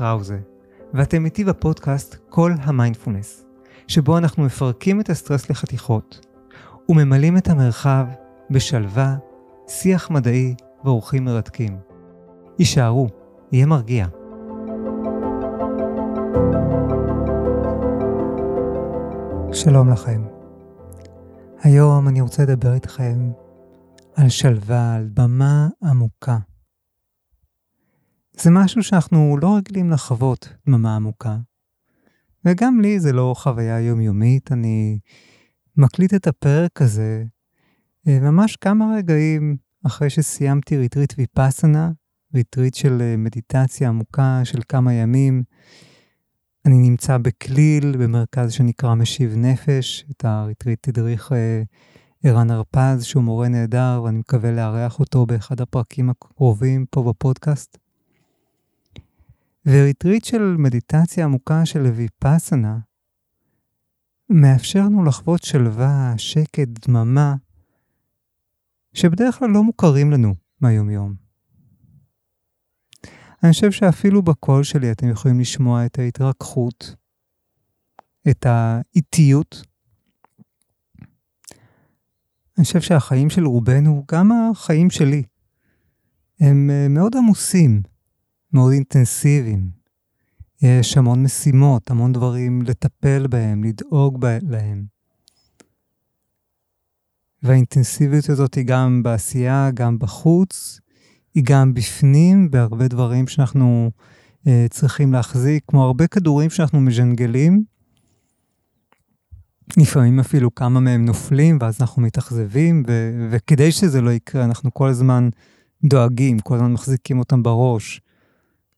קראוזה, ואתם איתי בפודקאסט כל המיינדפולנס, שבו אנחנו מפרקים את הסטרס לחתיכות, וממלאים את המרחב בשלווה, שיח מדעי ואורחים מרתקים. הישארו, יהיה מרגיע. שלום לכם. היום אני רוצה לדבר איתכם על שלווה, על במה עמוקה. זה משהו שאנחנו לא רגילים לחוות, דממה עמוקה. וגם לי זה לא חוויה יומיומית, אני מקליט את הפרק הזה אה, ממש כמה רגעים אחרי שסיימתי ריטריט ויפאסנה, ריטריט של אה, מדיטציה עמוקה של כמה ימים. אני נמצא בכליל, במרכז שנקרא משיב נפש, את הריטריט תדריך אה, ערן הרפז, שהוא מורה נהדר, ואני מקווה לארח אותו באחד הפרקים הקרובים פה בפודקאסט. וריטריט של מדיטציה עמוקה של ויפאסנה מאפשר לנו לחוות שלווה, שקט, דממה, שבדרך כלל לא מוכרים לנו מהיומיום. אני חושב שאפילו בקול שלי אתם יכולים לשמוע את ההתרככות, את האיטיות. אני חושב שהחיים של רובנו, גם החיים שלי, הם אה, מאוד עמוסים, מאוד אינטנסיביים. יש המון משימות, המון דברים לטפל בהם, לדאוג להם. והאינטנסיביות הזאת היא גם בעשייה, גם בחוץ, היא גם בפנים, בהרבה דברים שאנחנו uh, צריכים להחזיק, כמו הרבה כדורים שאנחנו מז'נגלים. לפעמים אפילו כמה מהם נופלים, ואז אנחנו מתאכזבים, ו- וכדי שזה לא יקרה, אנחנו כל הזמן דואגים, כל הזמן מחזיקים אותם בראש.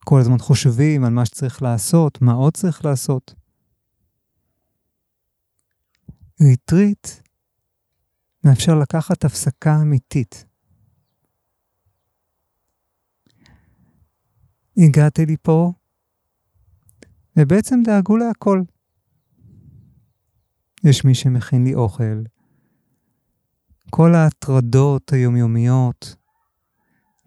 כל הזמן חושבים על מה שצריך לעשות, מה עוד צריך לעשות. ריטריט מאפשר לקחת הפסקה אמיתית. הגעתי לי פה, ובעצם דאגו להכל. יש מי שמכין לי אוכל. כל ההטרדות היומיומיות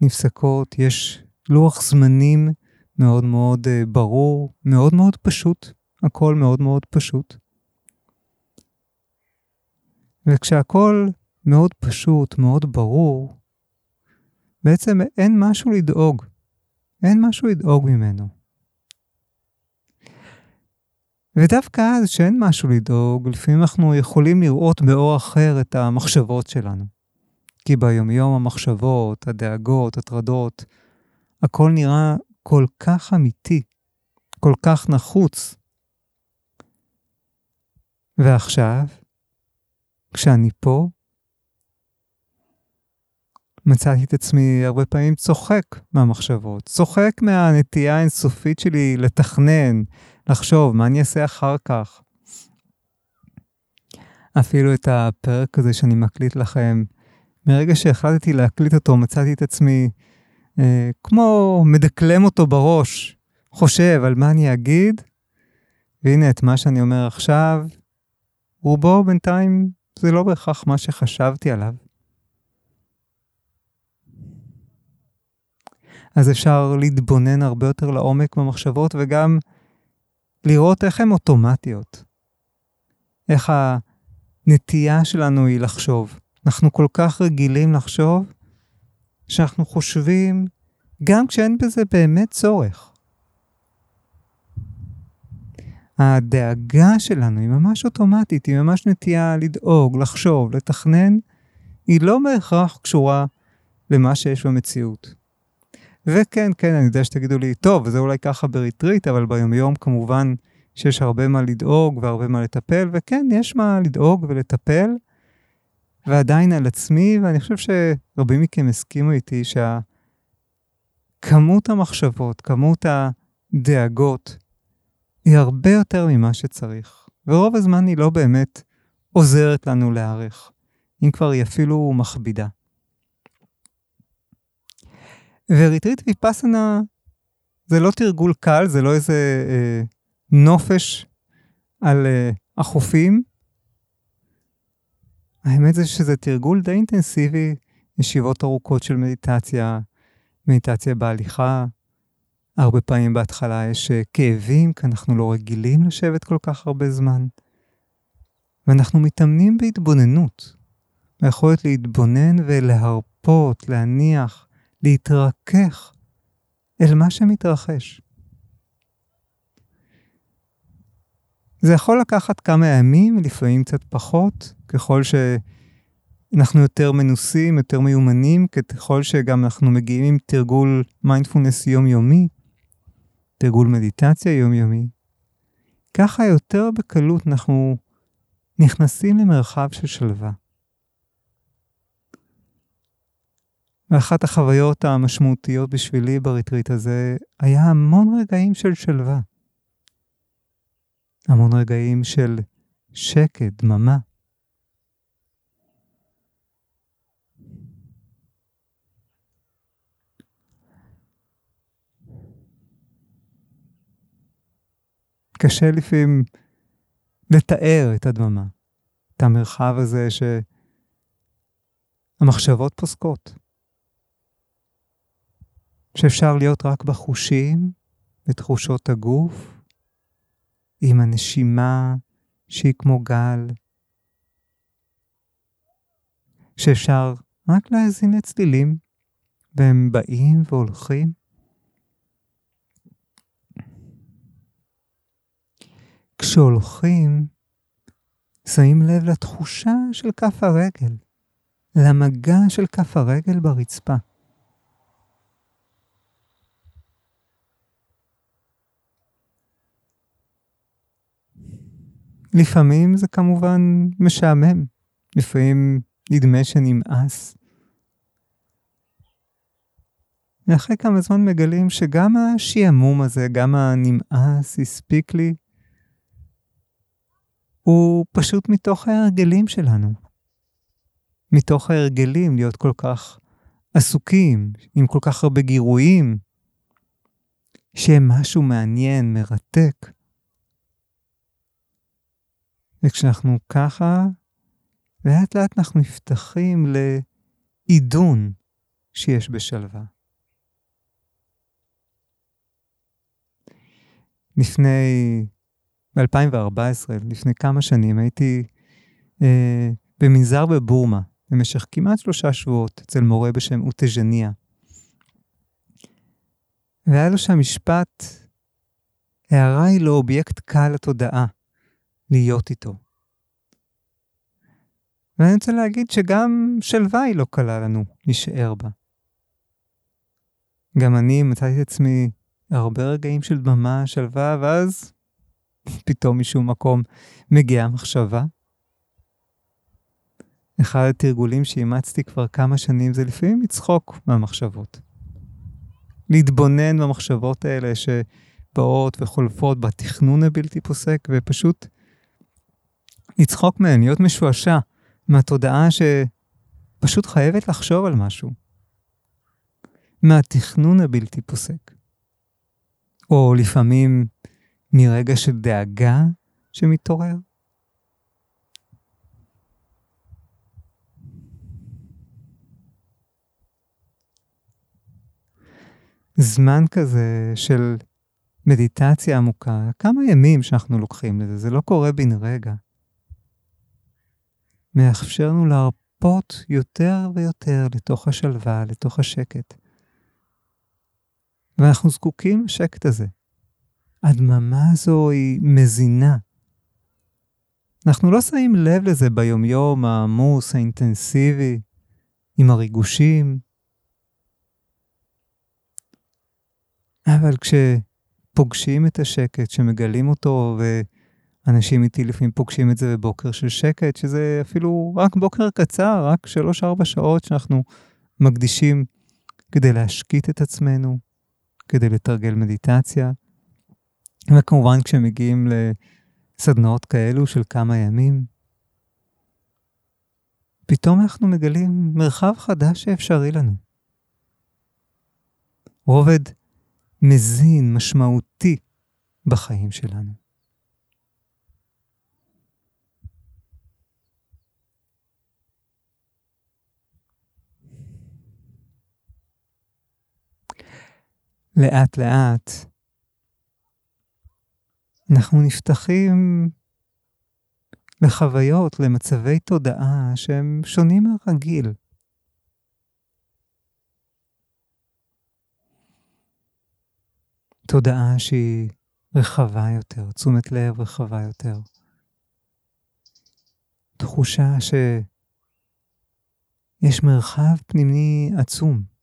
נפסקות, יש לוח זמנים מאוד מאוד uh, ברור, מאוד מאוד פשוט, הכל מאוד מאוד פשוט. וכשהכול מאוד פשוט, מאוד ברור, בעצם אין משהו לדאוג. אין משהו לדאוג ממנו. ודווקא אז, שאין משהו לדאוג, לפעמים אנחנו יכולים לראות באור אחר את המחשבות שלנו. כי ביומיום המחשבות, הדאגות, הטרדות, הכל נראה כל כך אמיתי, כל כך נחוץ. ועכשיו, כשאני פה, מצאתי את עצמי הרבה פעמים צוחק מהמחשבות, צוחק מהנטייה האינסופית שלי לתכנן, לחשוב מה אני אעשה אחר כך. אפילו את הפרק הזה שאני מקליט לכם, מרגע שהחלטתי להקליט אותו, מצאתי את עצמי אה, כמו מדקלם אותו בראש, חושב על מה אני אגיד, והנה את מה שאני אומר עכשיו, רובו בינתיים זה לא בהכרח מה שחשבתי עליו. אז אפשר להתבונן הרבה יותר לעומק במחשבות וגם לראות איך הן אוטומטיות. איך הנטייה שלנו היא לחשוב. אנחנו כל כך רגילים לחשוב, שאנחנו חושבים גם כשאין בזה באמת צורך. הדאגה שלנו היא ממש אוטומטית, היא ממש נטייה לדאוג, לחשוב, לתכנן, היא לא בהכרח קשורה למה שיש במציאות. וכן, כן, אני יודע שתגידו לי, טוב, זה אולי ככה בריטריט, אבל ביומיום כמובן שיש הרבה מה לדאוג והרבה מה לטפל, וכן, יש מה לדאוג ולטפל, ועדיין על עצמי, ואני חושב שרבים מכם הסכימו איתי שהכמות המחשבות, כמות הדאגות, היא הרבה יותר ממה שצריך. ורוב הזמן היא לא באמת עוזרת לנו להערך, אם כבר היא אפילו מכבידה. וריטריט ויפאסנה זה לא תרגול קל, זה לא איזה אה, נופש על אה, החופים, האמת זה שזה תרגול די אינטנסיבי, ישיבות ארוכות של מדיטציה, מדיטציה בהליכה. הרבה פעמים בהתחלה יש אה, כאבים, כי אנחנו לא רגילים לשבת כל כך הרבה זמן. ואנחנו מתאמנים בהתבוננות. היכולת להתבונן ולהרפות, להניח, להתרכך אל מה שמתרחש. זה יכול לקחת כמה ימים, לפעמים קצת פחות, ככל שאנחנו יותר מנוסים, יותר מיומנים, ככל שגם אנחנו מגיעים עם תרגול מיינדפולנס יומיומי, תרגול מדיטציה יומיומי. ככה יותר בקלות אנחנו נכנסים למרחב של שלווה. ואחת החוויות המשמעותיות בשבילי בריטריט הזה היה המון רגעים של שלווה. המון רגעים של שקט, דממה. קשה לפעמים לתאר את הדממה, את המרחב הזה שהמחשבות פוסקות. שאפשר להיות רק בחושים, בתחושות הגוף, עם הנשימה שהיא כמו גל, שאפשר רק להאזין לצלילים, והם באים והולכים. כשהולכים, שמים לב לתחושה של כף הרגל, למגע של כף הרגל ברצפה. לפעמים זה כמובן משעמם, לפעמים נדמה שנמאס. ואחרי כמה זמן מגלים שגם השעמום הזה, גם הנמאס הספיק לי, הוא פשוט מתוך ההרגלים שלנו. מתוך ההרגלים להיות כל כך עסוקים, עם כל כך הרבה גירויים, שהם משהו מעניין, מרתק. וכשאנחנו ככה, לאט לאט אנחנו נפתחים לעידון שיש בשלווה. לפני, ב-2014, לפני כמה שנים, הייתי אה, במנזר בבורמה במשך כמעט שלושה שבועות אצל מורה בשם אוטז'ניה. והיה לו שם משפט, הערה היא לא אובייקט קל לתודעה. להיות איתו. ואני רוצה להגיד שגם שלווה היא לא קלה לנו להישאר בה. גם אני מצאתי את עצמי הרבה רגעים של דממה, שלווה, ואז פתאום משום מקום מגיעה מחשבה. אחד התרגולים שאימצתי כבר כמה שנים זה לפעמים לצחוק מהמחשבות. להתבונן במחשבות האלה שבאות וחולפות בתכנון הבלתי פוסק, ופשוט לצחוק מהן, להיות משועשע מהתודעה שפשוט חייבת לחשוב על משהו. מהתכנון הבלתי פוסק. או לפעמים מרגע של דאגה שמתעורר. זמן כזה של מדיטציה עמוקה, כמה ימים שאנחנו לוקחים לזה, זה לא קורה בן רגע. מאפשר לנו להרפות יותר ויותר לתוך השלווה, לתוך השקט. ואנחנו זקוקים לשקט הזה. הדממה הזו היא מזינה. אנחנו לא שמים לב לזה ביומיום העמוס, האינטנסיבי, עם הריגושים. אבל כשפוגשים את השקט, שמגלים אותו ו... אנשים איתי לפעמים פוגשים את זה בבוקר של שקט, שזה אפילו רק בוקר קצר, רק 3-4 שעות שאנחנו מקדישים כדי להשקיט את עצמנו, כדי לתרגל מדיטציה. וכמובן כשמגיעים לסדנאות כאלו של כמה ימים, פתאום אנחנו מגלים מרחב חדש שאפשרי לנו. רובד מזין, משמעותי, בחיים שלנו. לאט לאט אנחנו נפתחים לחוויות, למצבי תודעה שהם שונים מהרגיל. תודעה שהיא רחבה יותר, תשומת לב רחבה יותר. תחושה שיש מרחב פנימי עצום.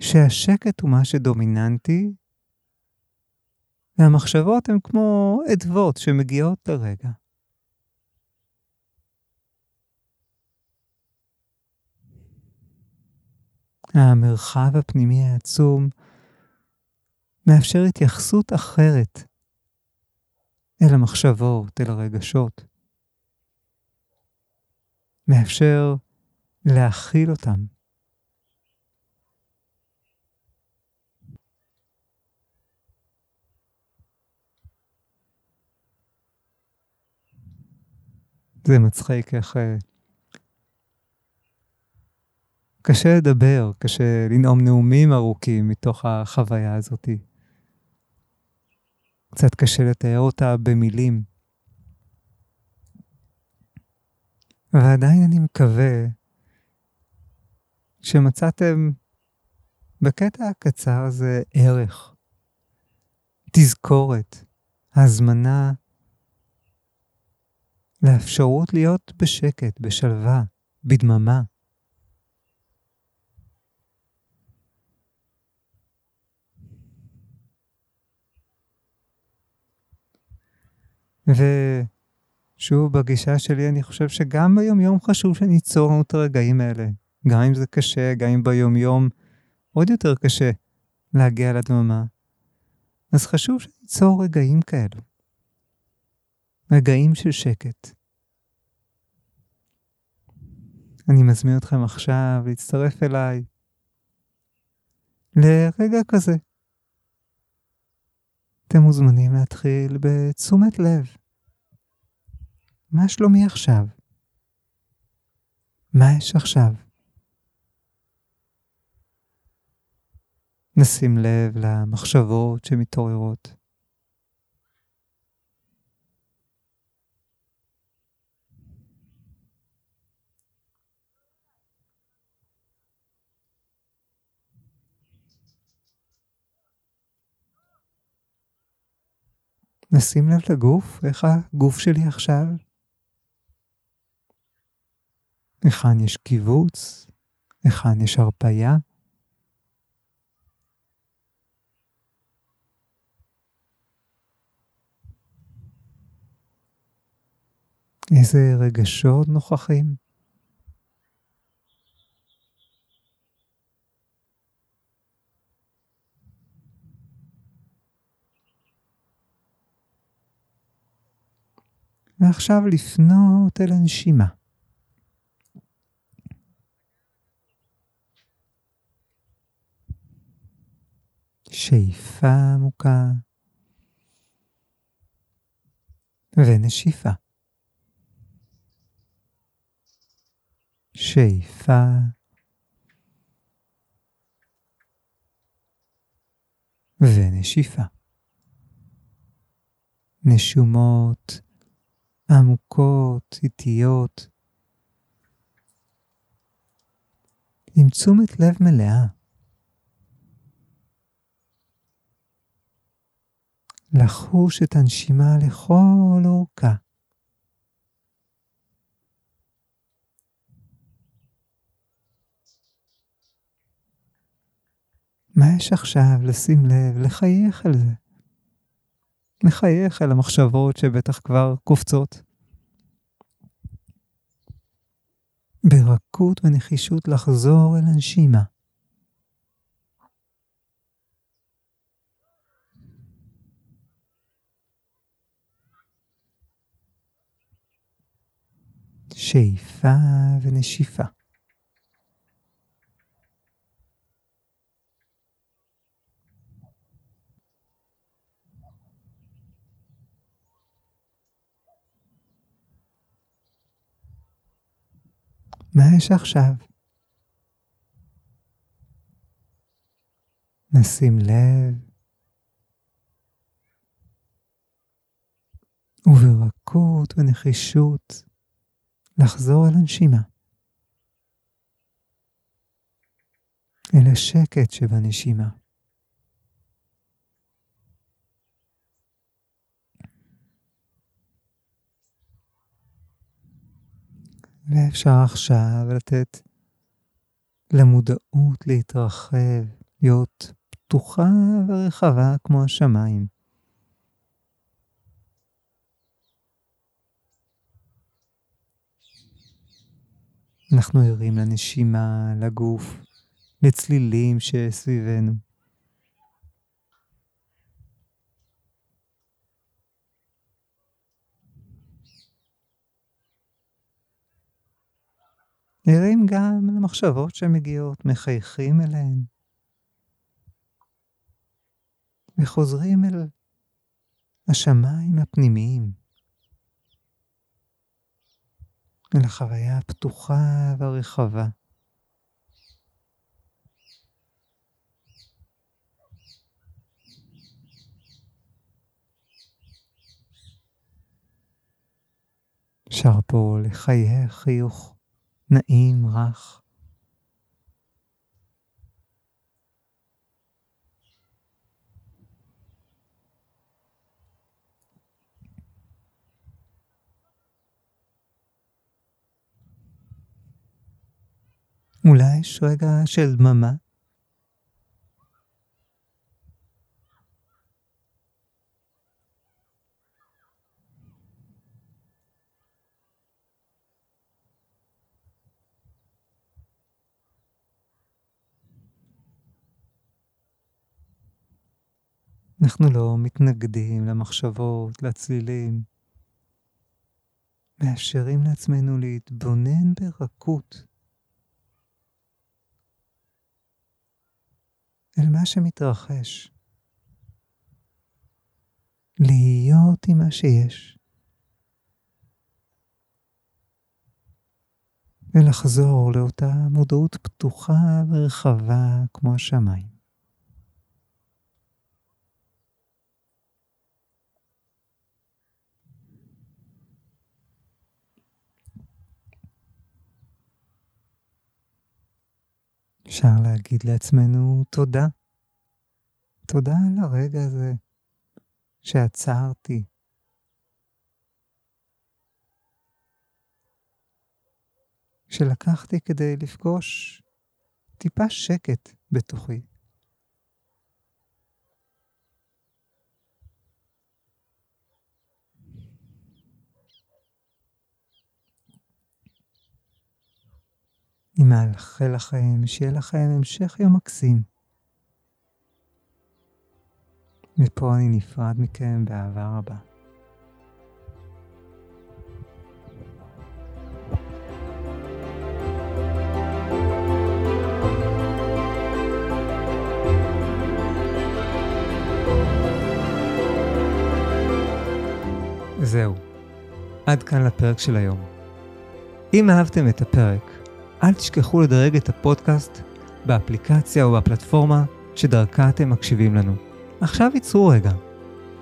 שהשקט הוא מה שדומיננטי, והמחשבות הן כמו אדוות שמגיעות לרגע. המרחב הפנימי העצום מאפשר התייחסות אחרת אל המחשבות, אל הרגשות. מאפשר להכיל אותם. זה מצחיק איך אה, קשה לדבר, קשה לנאום נאומים ארוכים מתוך החוויה הזאתי. קצת קשה לתאר אותה במילים. ועדיין אני מקווה שמצאתם בקטע הקצר הזה ערך, תזכורת, הזמנה לאפשרות להיות בשקט, בשלווה, בדממה. ושוב, בגישה שלי, אני חושב שגם ביומיום חשוב שניצור לנו את הרגעים האלה. גם אם זה קשה, גם אם ביומיום עוד יותר קשה להגיע לדממה. אז חשוב שניצור רגעים כאלו. רגעים של שקט. אני מזמין אתכם עכשיו להצטרף אליי לרגע כזה. אתם מוזמנים להתחיל בתשומת לב. מה שלומי עכשיו? מה יש עכשיו? נשים לב למחשבות שמתעוררות. נשים לב לגוף, איך הגוף שלי עכשיו? היכן יש קיבוץ? היכן יש הרפייה? איזה רגשות נוכחים? ועכשיו לפנות אל הנשימה. שאיפה עמוקה ונשיפה. שאיפה ונשיפה. נשומות עמוקות, איטיות, עם תשומת לב מלאה. לחוש את הנשימה לכל אורכה. מה יש עכשיו לשים לב, לחייך על זה? מחייך על המחשבות שבטח כבר קופצות. ברכות ונחישות לחזור אל הנשימה. שאיפה ונשיפה. מה יש עכשיו? נשים לב וברכות ונחישות לחזור אל הנשימה, אל השקט שבנשימה. ואפשר עכשיו לתת למודעות להתרחב, להיות פתוחה ורחבה כמו השמיים. אנחנו ערים לנשימה, לגוף, לצלילים שסביבנו. ערים גם למחשבות שמגיעות, מחייכים אליהן. וחוזרים אל השמיים הפנימיים, אל החוויה הפתוחה והרחבה. אפשר פה לחייך חיוך נעים, רך. אולי יש רגע של דממה. אנחנו לא מתנגדים למחשבות, לצלילים. מאפשרים לעצמנו להתבונן ברכות אל מה שמתרחש. להיות עם מה שיש. ולחזור לאותה מודעות פתוחה ורחבה כמו השמיים. אפשר להגיד לעצמנו תודה. תודה על הרגע הזה שעצרתי. שלקחתי כדי לפגוש טיפה שקט בתוכי. אני מאחל לכם שיהיה לכם המשך יום מקסים. מפה אני נפרד מכם באהבה רבה. זהו, עד כאן לפרק של היום. אם אהבתם את הפרק, אל תשכחו לדרג את הפודקאסט באפליקציה או בפלטפורמה שדרכה אתם מקשיבים לנו. עכשיו ייצרו רגע.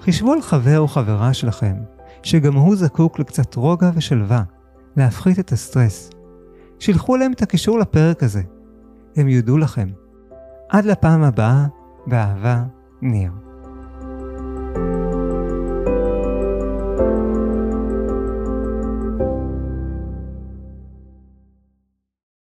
חישבו על חבר או חברה שלכם, שגם הוא זקוק לקצת רוגע ושלווה, להפחית את הסטרס. שילחו להם את הקישור לפרק הזה. הם יודו לכם. עד לפעם הבאה, באהבה, ניר.